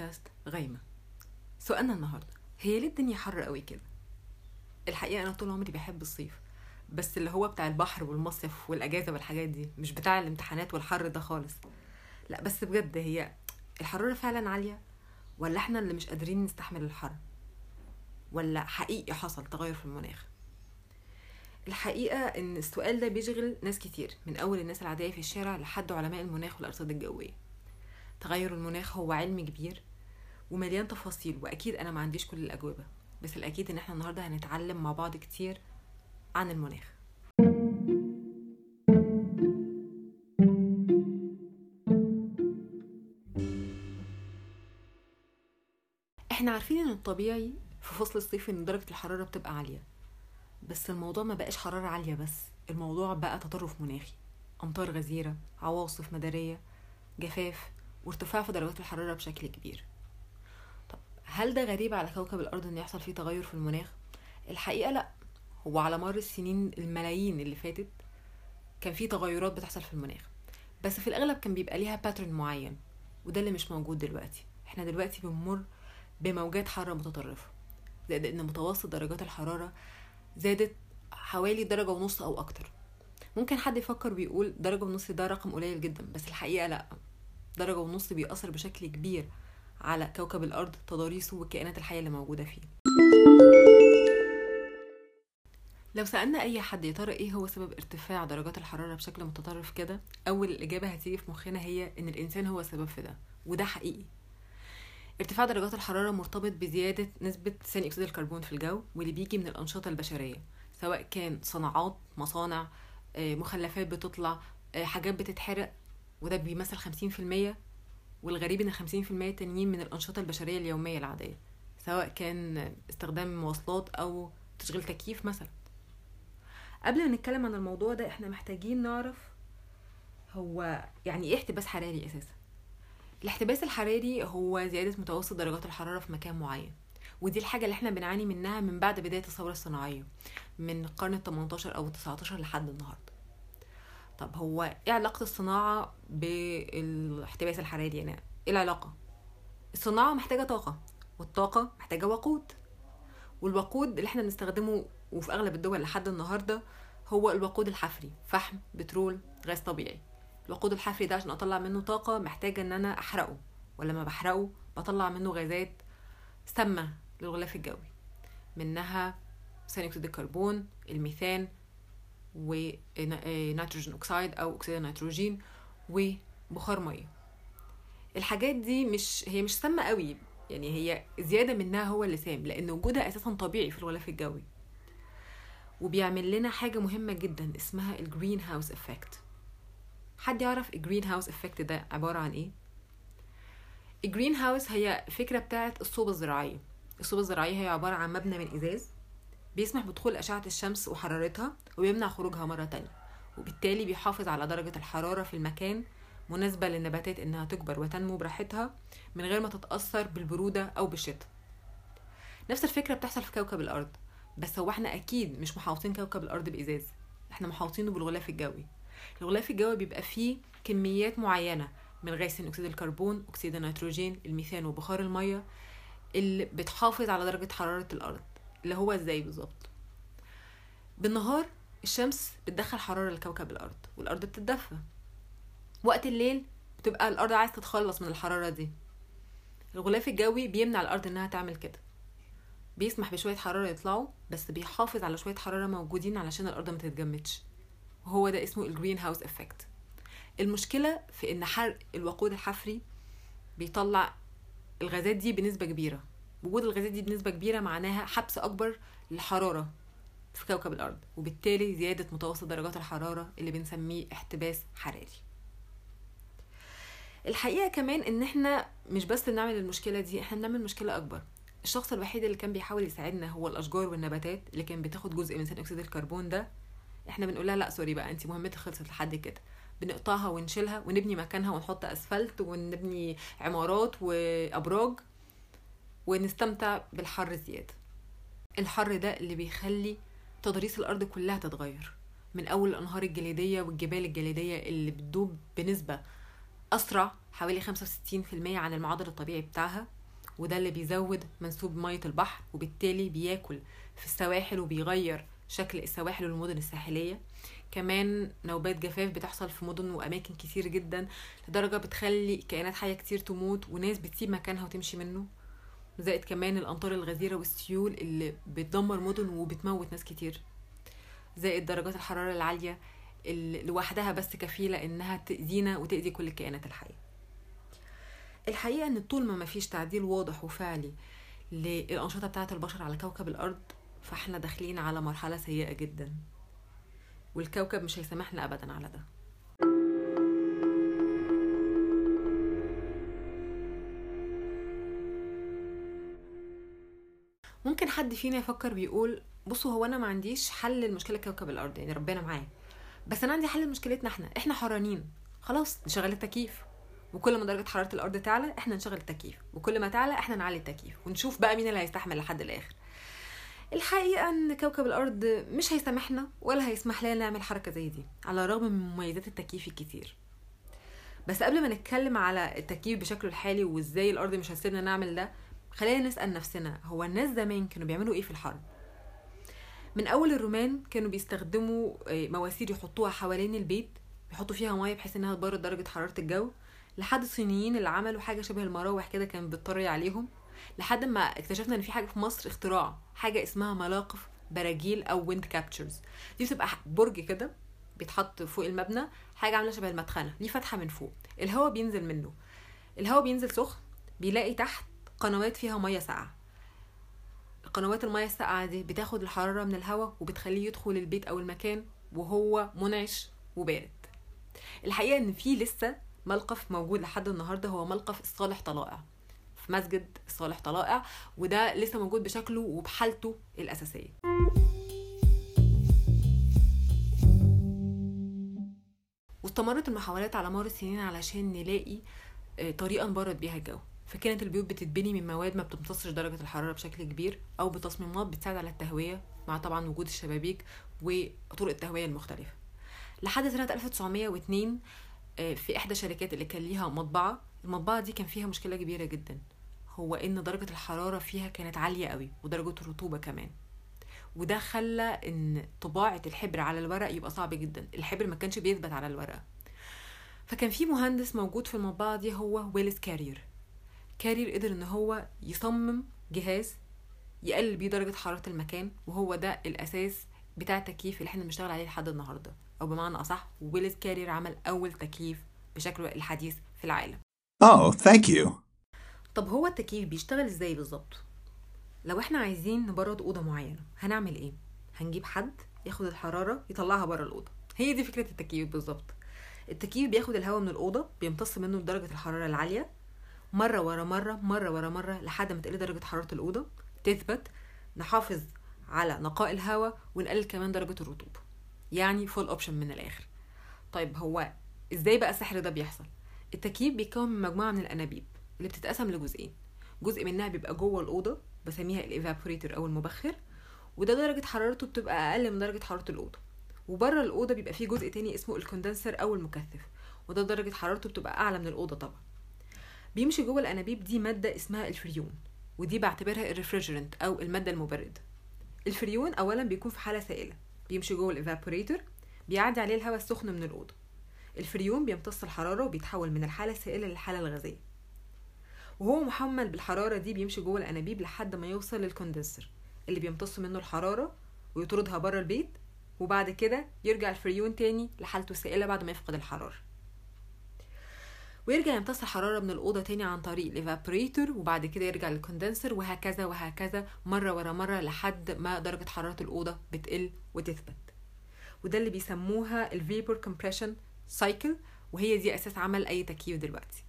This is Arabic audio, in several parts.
بودكاست غايمة. سؤالنا النهاردة هي ليه الدنيا حر قوي كده؟ الحقيقة أنا طول عمري بحب الصيف بس اللي هو بتاع البحر والمصيف والأجازة والحاجات دي مش بتاع الامتحانات والحر ده خالص. لا بس بجد هي الحرارة فعلا عالية ولا إحنا اللي مش قادرين نستحمل الحر؟ ولا حقيقي حصل تغير في المناخ؟ الحقيقة إن السؤال ده بيشغل ناس كتير من أول الناس العادية في الشارع لحد علماء المناخ والأرصاد الجوية. تغير المناخ هو علم كبير ومليان تفاصيل وأكيد أنا ما عنديش كل الأجوبة بس الأكيد إن إحنا النهاردة هنتعلم مع بعض كتير عن المناخ. إحنا عارفين إن الطبيعي في فصل الصيف إن درجة الحرارة بتبقى عالية بس الموضوع ما بقاش حرارة عالية بس الموضوع بقى تطرف مناخي أمطار غزيرة عواصف مدارية جفاف وارتفاع في درجات الحرارة بشكل كبير. هل ده غريب على كوكب الأرض إن يحصل فيه تغير في المناخ؟ الحقيقة لأ. هو على مر السنين الملايين اللي فاتت كان في تغيرات بتحصل في المناخ. بس في الأغلب كان بيبقى ليها باترن معين وده اللي مش موجود دلوقتي. إحنا دلوقتي بنمر بموجات حارة متطرفة زائد إن متوسط درجات الحرارة زادت حوالي درجة ونص أو أكتر. ممكن حد يفكر ويقول درجة ونص ده رقم قليل جدا بس الحقيقة لأ. درجة ونص بيأثر بشكل كبير على كوكب الأرض تضاريسه والكائنات الحية اللي موجودة فيه. لو سألنا أي حد يا ترى إيه هو سبب ارتفاع درجات الحرارة بشكل متطرف كده أول الإجابة هتيجي في مخنا هي إن الإنسان هو السبب في ده وده حقيقي. ارتفاع درجات الحرارة مرتبط بزيادة نسبة ثاني أكسيد الكربون في الجو واللي بيجي من الأنشطة البشرية سواء كان صناعات مصانع آه، مخلفات بتطلع آه، حاجات بتتحرق وده بيمثل خمسين في المية والغريب في المية التانيين من الأنشطة البشرية اليومية العادية سواء كان استخدام مواصلات أو تشغيل تكييف مثلا. قبل ما نتكلم عن الموضوع ده إحنا محتاجين نعرف هو يعني إيه احتباس حراري أساسا؟ الاحتباس الحراري هو زيادة متوسط درجات الحرارة في مكان معين ودي الحاجة اللي إحنا بنعاني منها من بعد بداية الثورة الصناعية من القرن ال 18 أو ال 19 لحد النهاردة. طب هو إيه علاقة الصناعة بالاحتباس الحراري يعني؟ إيه العلاقة؟ الصناعة محتاجة طاقة والطاقة محتاجة وقود. والوقود اللي إحنا بنستخدمه وفي أغلب الدول لحد النهاردة هو الوقود الحفري فحم بترول غاز طبيعي. الوقود الحفري ده عشان أطلع منه طاقة محتاجة إن أنا أحرقه ولما بحرقه بطلع منه غازات سامة للغلاف الجوي منها ثاني أكسيد الكربون الميثان ونيتروجين اوكسيد أو اكسيد النيتروجين وبخار مية. الحاجات دي مش هي مش سامة قوي. يعني هي زيادة منها هو اللي سام لأن وجودها أساسا طبيعي في الغلاف الجوي. وبيعمل لنا حاجة مهمة جدا اسمها ال green house effect حد يعرف ال green house effect ده عبارة عن إيه؟ ال green house هي فكرة بتاعت الصوبة الزراعية. الصوبة الزراعية هي عبارة عن مبنى من إزاز. بيسمح بدخول أشعة الشمس وحرارتها وبيمنع خروجها مرة تانية وبالتالي بيحافظ على درجة الحرارة في المكان مناسبة للنباتات إنها تكبر وتنمو براحتها من غير ما تتأثر بالبرودة أو بالشتاء. نفس الفكرة بتحصل في كوكب الأرض بس هو إحنا أكيد مش محاوطين كوكب الأرض بإزاز إحنا محاوطينه بالغلاف الجوي. الغلاف الجوي بيبقى فيه كميات معينة من غاز ثاني أكسيد الكربون أكسيد النيتروجين الميثان وبخار المية اللي بتحافظ على درجة حرارة الأرض. اللي هو إزاي بالظبط. بالنهار الشمس بتدخل حرارة لكوكب الأرض والأرض بتتدفى. وقت الليل بتبقى الأرض عايز تتخلص من الحرارة دي. الغلاف الجوي بيمنع الأرض إنها تعمل كده. بيسمح بشوية حرارة يطلعوا بس بيحافظ على شوية حرارة موجودين علشان الأرض ما تتجمدش. وهو ده اسمه ال green house effect المشكلة في إن حرق الوقود الحفري بيطلع الغازات دي بنسبة كبيرة. وجود الغازات دي بنسبة كبيرة معناها حبس أكبر للحرارة في كوكب الأرض وبالتالي زيادة متوسط درجات الحرارة اللي بنسميه احتباس حراري. الحقيقة كمان إن إحنا مش بس بنعمل المشكلة دي إحنا بنعمل مشكلة أكبر. الشخص الوحيد اللي كان بيحاول يساعدنا هو الأشجار والنباتات اللي كان بتاخد جزء من ثاني أكسيد الكربون ده. إحنا بنقول لها لا سوري بقى انت مهمتك خلصت لحد كده. بنقطعها ونشيلها ونبني مكانها ونحط أسفلت ونبني عمارات وأبراج ونستمتع بالحر زيادة. الحر ده اللي بيخلي تضاريس الأرض كلها تتغير. من أول الأنهار الجليدية والجبال الجليدية اللي بتدوب بنسبة أسرع حوالي 65% عن المعدل الطبيعي بتاعها وده اللي بيزود منسوب مية البحر وبالتالي بياكل في السواحل وبيغير شكل السواحل والمدن الساحلية. كمان نوبات جفاف بتحصل في مدن وأماكن كتير جدا لدرجة بتخلي كائنات حية كتير تموت وناس بتسيب مكانها وتمشي منه. زائد كمان الأمطار الغزيرة والسيول اللي بتدمر مدن وبتموت ناس كتير. زائد درجات الحرارة العالية اللي لوحدها بس كفيلة إنها تأذينا وتأذي كل الكائنات الحية. الحقيقة إن طول ما مفيش تعديل واضح وفعلي للأنشطة بتاعة البشر على كوكب الأرض فإحنا داخلين على مرحلة سيئة جدا. والكوكب مش هيسامحنا أبدا على ده. ممكن حد فينا يفكر بيقول بصوا هو أنا ما عنديش حل لمشكلة كوكب الأرض يعني ربنا معاه بس أنا عندي حل لمشكلتنا إحنا. إحنا حرانين. خلاص نشغل التكييف. وكل ما درجة حرارة الأرض تعلى إحنا نشغل التكييف. وكل ما تعلى إحنا نعلي التكييف. ونشوف بقى مين اللي هيستحمل لحد الآخر. الحقيقة إن كوكب الأرض مش هيسامحنا ولا هيسمح لنا نعمل حركة زي دي على الرغم من مميزات التكييف الكتير. بس قبل ما نتكلم على التكييف بشكله الحالي وإزاي الأرض مش هتسيبنا نعمل ده خلينا نسأل نفسنا هو الناس زمان كانوا بيعملوا إيه في الحرب؟ من أول الرومان كانوا بيستخدموا مواسير يحطوها حوالين البيت بيحطوا فيها مية بحيث إنها تبرد درجة حرارة الجو لحد الصينيين اللي عملوا حاجة شبه المراوح كده كانت بتطري عليهم. لحد ما اكتشفنا إن في حاجة في مصر اختراع حاجة اسمها ملاقف براجيل أو ويند كابتشرز دي بتبقى برج كده بيتحط فوق المبنى حاجة عاملة شبه المدخنة ليه فتحه من فوق. الهواء بينزل منه. الهواء بينزل سخن بيلاقي تحت قنوات فيها مية ساقعة. قنوات المية الساقعة دي بتاخد الحرارة من الهواء وبتخليه يدخل البيت أو المكان وهو منعش وبارد. الحقيقة إن في لسه ملقف موجود لحد النهارده هو ملقف الصالح طلائع. في مسجد الصالح طلائع وده لسه موجود بشكله وبحالته الأساسية. واستمرت المحاولات على مر السنين علشان نلاقي طريقة نبرد بيها الجو. فكانت البيوت بتتبني من مواد ما بتمتصش درجة الحرارة بشكل كبير أو بتصميمات بتساعد على التهوية مع طبعا وجود الشبابيك وطرق التهوية المختلفة. لحد سنة 1902 في إحدى الشركات اللي كان ليها مطبعة المطبعة دي كان فيها مشكلة كبيرة جدا. هو إن درجة الحرارة فيها كانت عالية قوي ودرجة الرطوبة كمان. وده خلى إن طباعة الحبر على الورق يبقى صعب جدا. الحبر ما كانش بيثبت على الورقة. فكان في مهندس موجود في المطبعة دي هو ويليس كارير. كارير قدر إن هو يصمم جهاز يقلل بيه درجة حرارة المكان وهو ده الأساس بتاع التكييف اللي إحنا بنشتغل عليه لحد النهاردة. أو بمعنى أصح ويليس كارير عمل أول تكييف بشكله الحديث في العالم. Oh, thank you. طب هو التكييف بيشتغل إزاي بالظبط؟ لو إحنا عايزين نبرد أوضة معينة هنعمل إيه؟ هنجيب حد ياخد الحرارة يطلعها بره الأوضة. هي دي فكرة التكييف بالظبط. التكييف بياخد الهواء من الأوضة بيمتص منه درجة الحرارة العالية مرة ورا مرة مرة ورا مرة لحد ما تقل درجة حرارة الأوضة تثبت نحافظ على نقاء الهواء ونقلل كمان درجة الرطوبة. يعني full option من الآخر. طيب هو إزاي بقى السحر ده بيحصل؟ التكييف بيتكون من مجموعة من الأنابيب اللي بتتقسم لجزئين. جزء منها بيبقى جوه الأوضة بسميها ال evaporator أو المبخر وده درجة حرارته بتبقى أقل من درجة حرارة الأوضة. وبره الأوضة بيبقى فيه جزء تاني اسمه ال condenser أو المكثف وده درجة حرارته بتبقى أعلى من الأوضة طبعا. بيمشي جوه الأنابيب دي مادة اسمها الفريون ودي بعتبرها ال refrigerant أو المادة المبرده الفريون اولا بيكون في حالة سائلة بيمشي جوه ال evaporator بيعدي عليه الهواء السخن من الأوضة. الفريون بيمتص الحرارة وبيتحول من الحالة السائلة للحالة الغازية. وهو محمل بالحرارة دي بيمشي جوه الأنابيب لحد ما يوصل لل condenser اللي بيمتص منه الحرارة ويطردها بره البيت وبعد كده يرجع الفريون تاني لحالته السائله بعد ما يفقد الحرارة. ويرجع يمتص الحرارة من الأوضة تاني عن طريق ال evaporator وبعد كده يرجع لل condenser وهكذا وهكذا مرة ورا مرة لحد ما درجة حرارة الأوضة بتقل وتثبت. وده اللي بيسموها ال vapor compression سايكل وهي دي أساس عمل أي تكييف دلوقتي.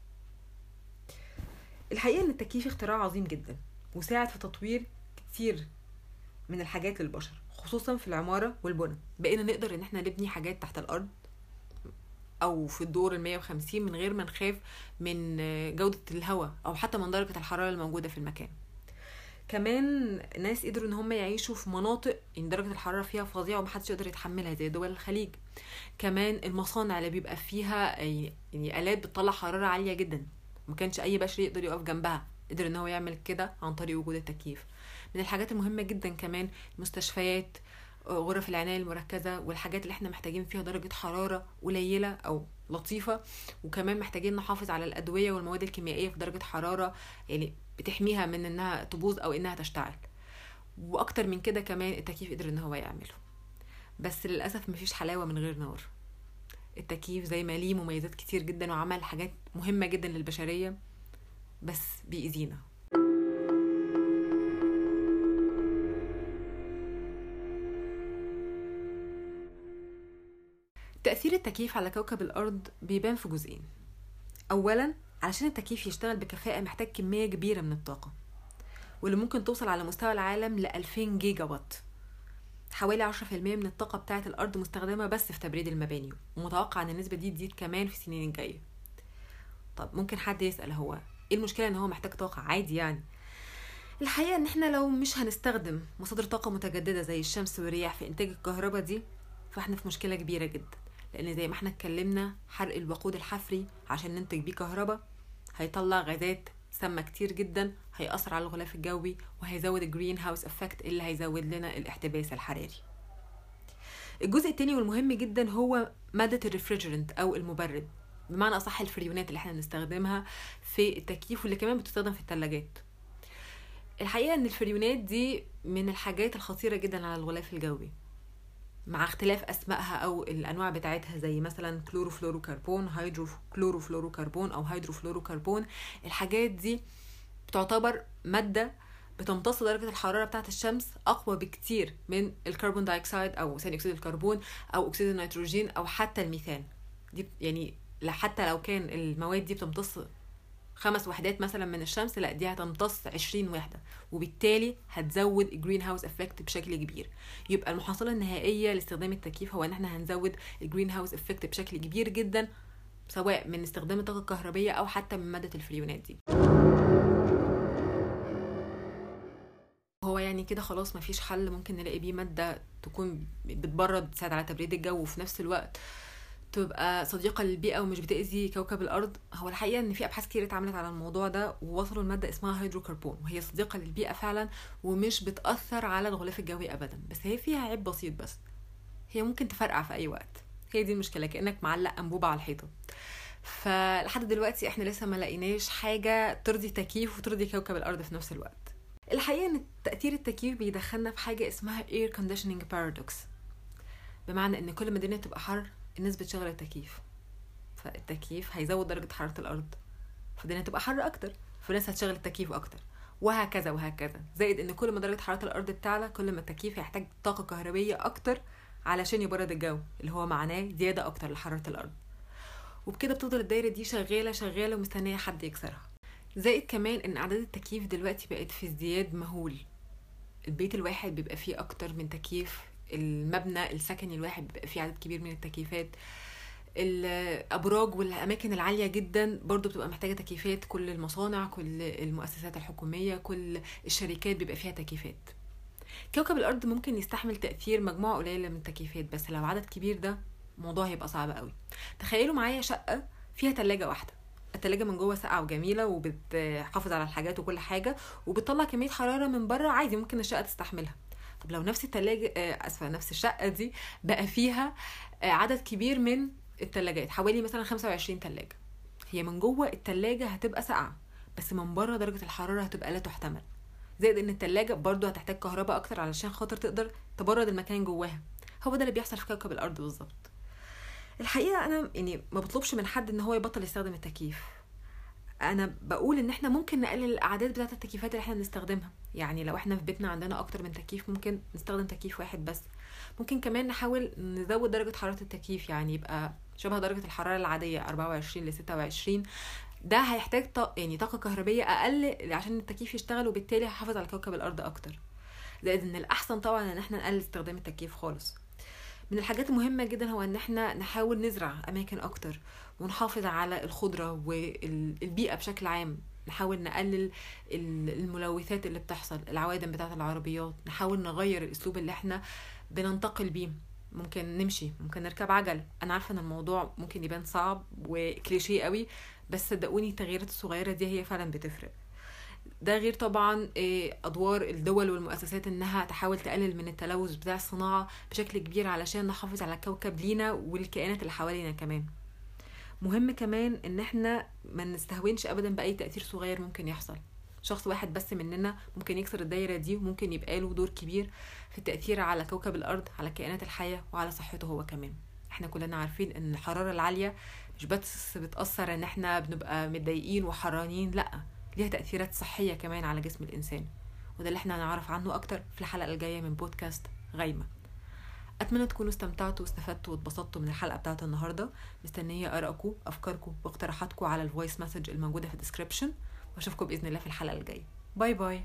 الحقيقة إن التكييف اختراع عظيم جدا وساعد في تطوير كتير من الحاجات للبشر خصوصا في العمارة والبنى. بقينا نقدر إن إحنا نبني حاجات تحت الأرض أو في الدور ال 150 من غير ما نخاف من جودة الهواء أو حتى من درجة الحرارة الموجودة في المكان. كمان ناس قدروا إن هم يعيشوا في مناطق يعني درجة الحرارة فيها فظيعة ومحدش يقدر يتحملها زي دول الخليج. كمان المصانع اللي بيبقى فيها يعني آلات بتطلع حرارة عالية جدا. ما كانش أي بشري يقدر يقف جنبها. قدر إن هو يعمل كده عن طريق وجود التكييف. من الحاجات المهمة جدا كمان المستشفيات غرف العناية المركزة والحاجات اللي إحنا محتاجين فيها درجة حرارة قليلة أو لطيفة وكمان محتاجين نحافظ على الأدوية والمواد الكيميائية في درجة حرارة يعني بتحميها من إنها تبوظ أو إنها تشتعل. وأكتر من كده كمان التكييف قدر إن هو يعمله. بس للأسف مفيش حلاوة من غير نار. التكييف زي ما ليه مميزات كتير جدا وعمل حاجات مهمة جدا للبشرية بس بيأذينا. تأثير التكييف على كوكب الأرض بيبان في جزئين. أولا علشان التكييف يشتغل بكفاءة محتاج كمية كبيرة من الطاقة واللي ممكن توصل على مستوى العالم ل 2000 جيجا وات حوالي 10% من الطاقة بتاعة الأرض مستخدمة بس في تبريد المباني ومتوقع إن النسبة دي تزيد كمان في السنين الجاية. طب ممكن حد يسأل هو إيه المشكلة إن هو محتاج طاقة؟ عادي يعني. الحقيقة إن إحنا لو مش هنستخدم مصادر طاقة متجددة زي الشمس والرياح في إنتاج الكهرباء دي فإحنا في مشكلة كبيرة جدا. لأن زي ما إحنا اتكلمنا حرق الوقود الحفري عشان ننتج بيه كهرباء هيطلع غازات سامة كتير جدا هيأثر على الغلاف الجوي وهيزود ال green house effect اللي هيزود لنا الاحتباس الحراري. الجزء التاني والمهم جدا هو مادة ال refrigerant أو المبرد بمعنى أصح الفريونات اللي إحنا بنستخدمها في التكييف واللي كمان بتستخدم في الثلاجات الحقيقة إن الفريونات دي من الحاجات الخطيرة جدا على الغلاف الجوي. مع اختلاف أسمائها أو الأنواع بتاعتها زي مثلا chlorofluorocarbon hydrochlorofluorocarbon أو hydrofluorocarbon. الحاجات دي بتعتبر مادة بتمتص درجة الحرارة بتاعة الشمس أقوى بكتير من ال carbon dioxide أو ثاني أكسيد الكربون أو أكسيد النيتروجين أو حتى الميثان. دي يعني حتى لو كان المواد دي بتمتص خمس وحدات مثلا من الشمس لا دي هتمتص 20 وحدة وبالتالي هتزود ال green house effect بشكل كبير. يبقى المحصله النهائية لاستخدام التكييف هو إن إحنا هنزود ال green house effect بشكل كبير جدا سواء من استخدام الطاقة الكهربية أو حتى من مادة الفريونات دي. هو يعني كده خلاص مفيش حل ممكن نلاقي بيه مادة تكون بتبرد تساعد على تبريد الجو وفي نفس الوقت تبقى صديقة للبيئة ومش بتأذي كوكب الأرض. هو الحقيقة إن في أبحاث كتير اتعملت على الموضوع ده ووصلوا لمادة اسمها هيدروكربون وهي صديقة للبيئة فعلا ومش بتأثر على الغلاف الجوي أبدا. بس هي فيها عيب بسيط بس هي ممكن تفرقع في أي وقت. هي دي المشكلة كأنك معلق أنبوبة على الحيطة. فلحد دلوقتي إحنا لسه ما لقيناش حاجة ترضي تكييف وترضي كوكب الأرض في نفس الوقت. الحقيقة إن تأثير التكييف بيدخلنا في حاجة اسمها air conditioning paradox. بمعنى إن كل ما الدنيا تبقى حر الناس بتشغل التكييف. فالتكييف هيزود درجة حرارة الأرض. فالدنيا تبقى حر أكتر فالناس هتشغل التكييف أكتر. وهكذا وهكذا. زائد إن كل ما درجة حرارة الأرض بتعلى كل ما التكييف هيحتاج طاقة كهربية أكتر علشان يبرد الجو اللي هو معناه زيادة أكتر لحرارة الأرض. وبكده بتفضل الدايرة دي شغالة شغالة ومستنية حد يكسرها. زائد كمان إن أعداد التكييف دلوقتي بقت في ازدياد مهول. البيت الواحد بيبقى فيه أكتر من تكييف المبنى السكني الواحد بيبقى فيه عدد كبير من التكييفات. الأبراج والأماكن العالية جدا برضو بتبقى محتاجة تكييفات. كل المصانع كل المؤسسات الحكومية كل الشركات بيبقى فيها تكييفات. كوكب الأرض ممكن يستحمل تأثير مجموعة قليلة من التكييفات بس لو عدد كبير ده الموضوع هيبقى صعب قوي. تخيلوا معايا شقة فيها تلاجة واحدة. التلاجة من جوه ساقعة وجميلة وبتحافظ على الحاجات وكل حاجة وبتطلع كمية حرارة من بره عادي ممكن الشقة تستحملها. طب لو نفس التلاجة آسفة نفس الشقة دي بقى فيها عدد كبير من التلاجات حوالي مثلا 25 تلاجة. هي من جوه التلاجة هتبقى ساقعة بس من بره درجة الحرارة هتبقى لا تحتمل. زائد إن التلاجة برضو هتحتاج كهرباء أكتر علشان خاطر تقدر تبرد المكان جواها. هو ده اللي بيحصل في كوكب الأرض بالظبط. الحقيقة أنا يعني ما بطلبش من حد إن هو يبطل يستخدم التكييف. أنا بقول إن إحنا ممكن نقلل الاعداد بتاعة التكييفات اللي إحنا بنستخدمها. يعني لو إحنا في بيتنا عندنا أكتر من تكييف ممكن نستخدم تكييف واحد بس. ممكن كمان نحاول نزود درجة حرارة التكييف يعني يبقى شبه درجة الحرارة العادية 24 ل 26 ده هيحتاج طاقة يعني طاقة كهربية أقل عشان التكييف يشتغل وبالتالي هيحافظ على كوكب الأرض أكتر. زائد ان الأحسن طبعا إن إحنا نقلل استخدام التكييف خالص. من الحاجات المهمة جدا هو إن إحنا نحاول نزرع أماكن أكتر ونحافظ على الخضرة والبيئة بشكل عام. نحاول نقلل الملوثات اللي بتحصل العوادم بتاعة العربيات. نحاول نغير الأسلوب اللي إحنا بننتقل بيه. ممكن نمشي ممكن نركب عجل. أنا عارفة إن الموضوع ممكن يبان صعب وكليشيه قوي بس صدقوني التغييرات الصغيرة دي هي فعلا بتفرق. ده غير طبعا أدوار الدول والمؤسسات إنها تحاول تقلل من التلوث بتاع الصناعة بشكل كبير علشان نحافظ على الكوكب لينا والكائنات اللي حوالينا كمان. مهم كمان إن إحنا ما نستهونش ابدا بأي تأثير صغير ممكن يحصل. شخص واحد بس مننا ممكن يكسر الدايرة دي وممكن يبقى له دور كبير في التأثير على كوكب الأرض على كائنات الحية وعلى صحته هو كمان. إحنا كلنا عارفين إن الحرارة العالية مش بس بتأثر إن إحنا بنبقى متضايقين وحرانين لأ. ليها تأثيرات صحية كمان على جسم الإنسان. وده اللي إحنا هنعرف عنه أكتر في الحلقة الجايه من بودكاست غايمة. أتمنى تكونوا استمتعتوا واستفدتوا واتبسطتوا من الحلقة بتاعت النهارده. مستنية أرائكم أفكاركم واقتراحاتكم على ال voice message الموجودة في ال description وأشوفكم بإذن الله في الحلقة الجايه bye bye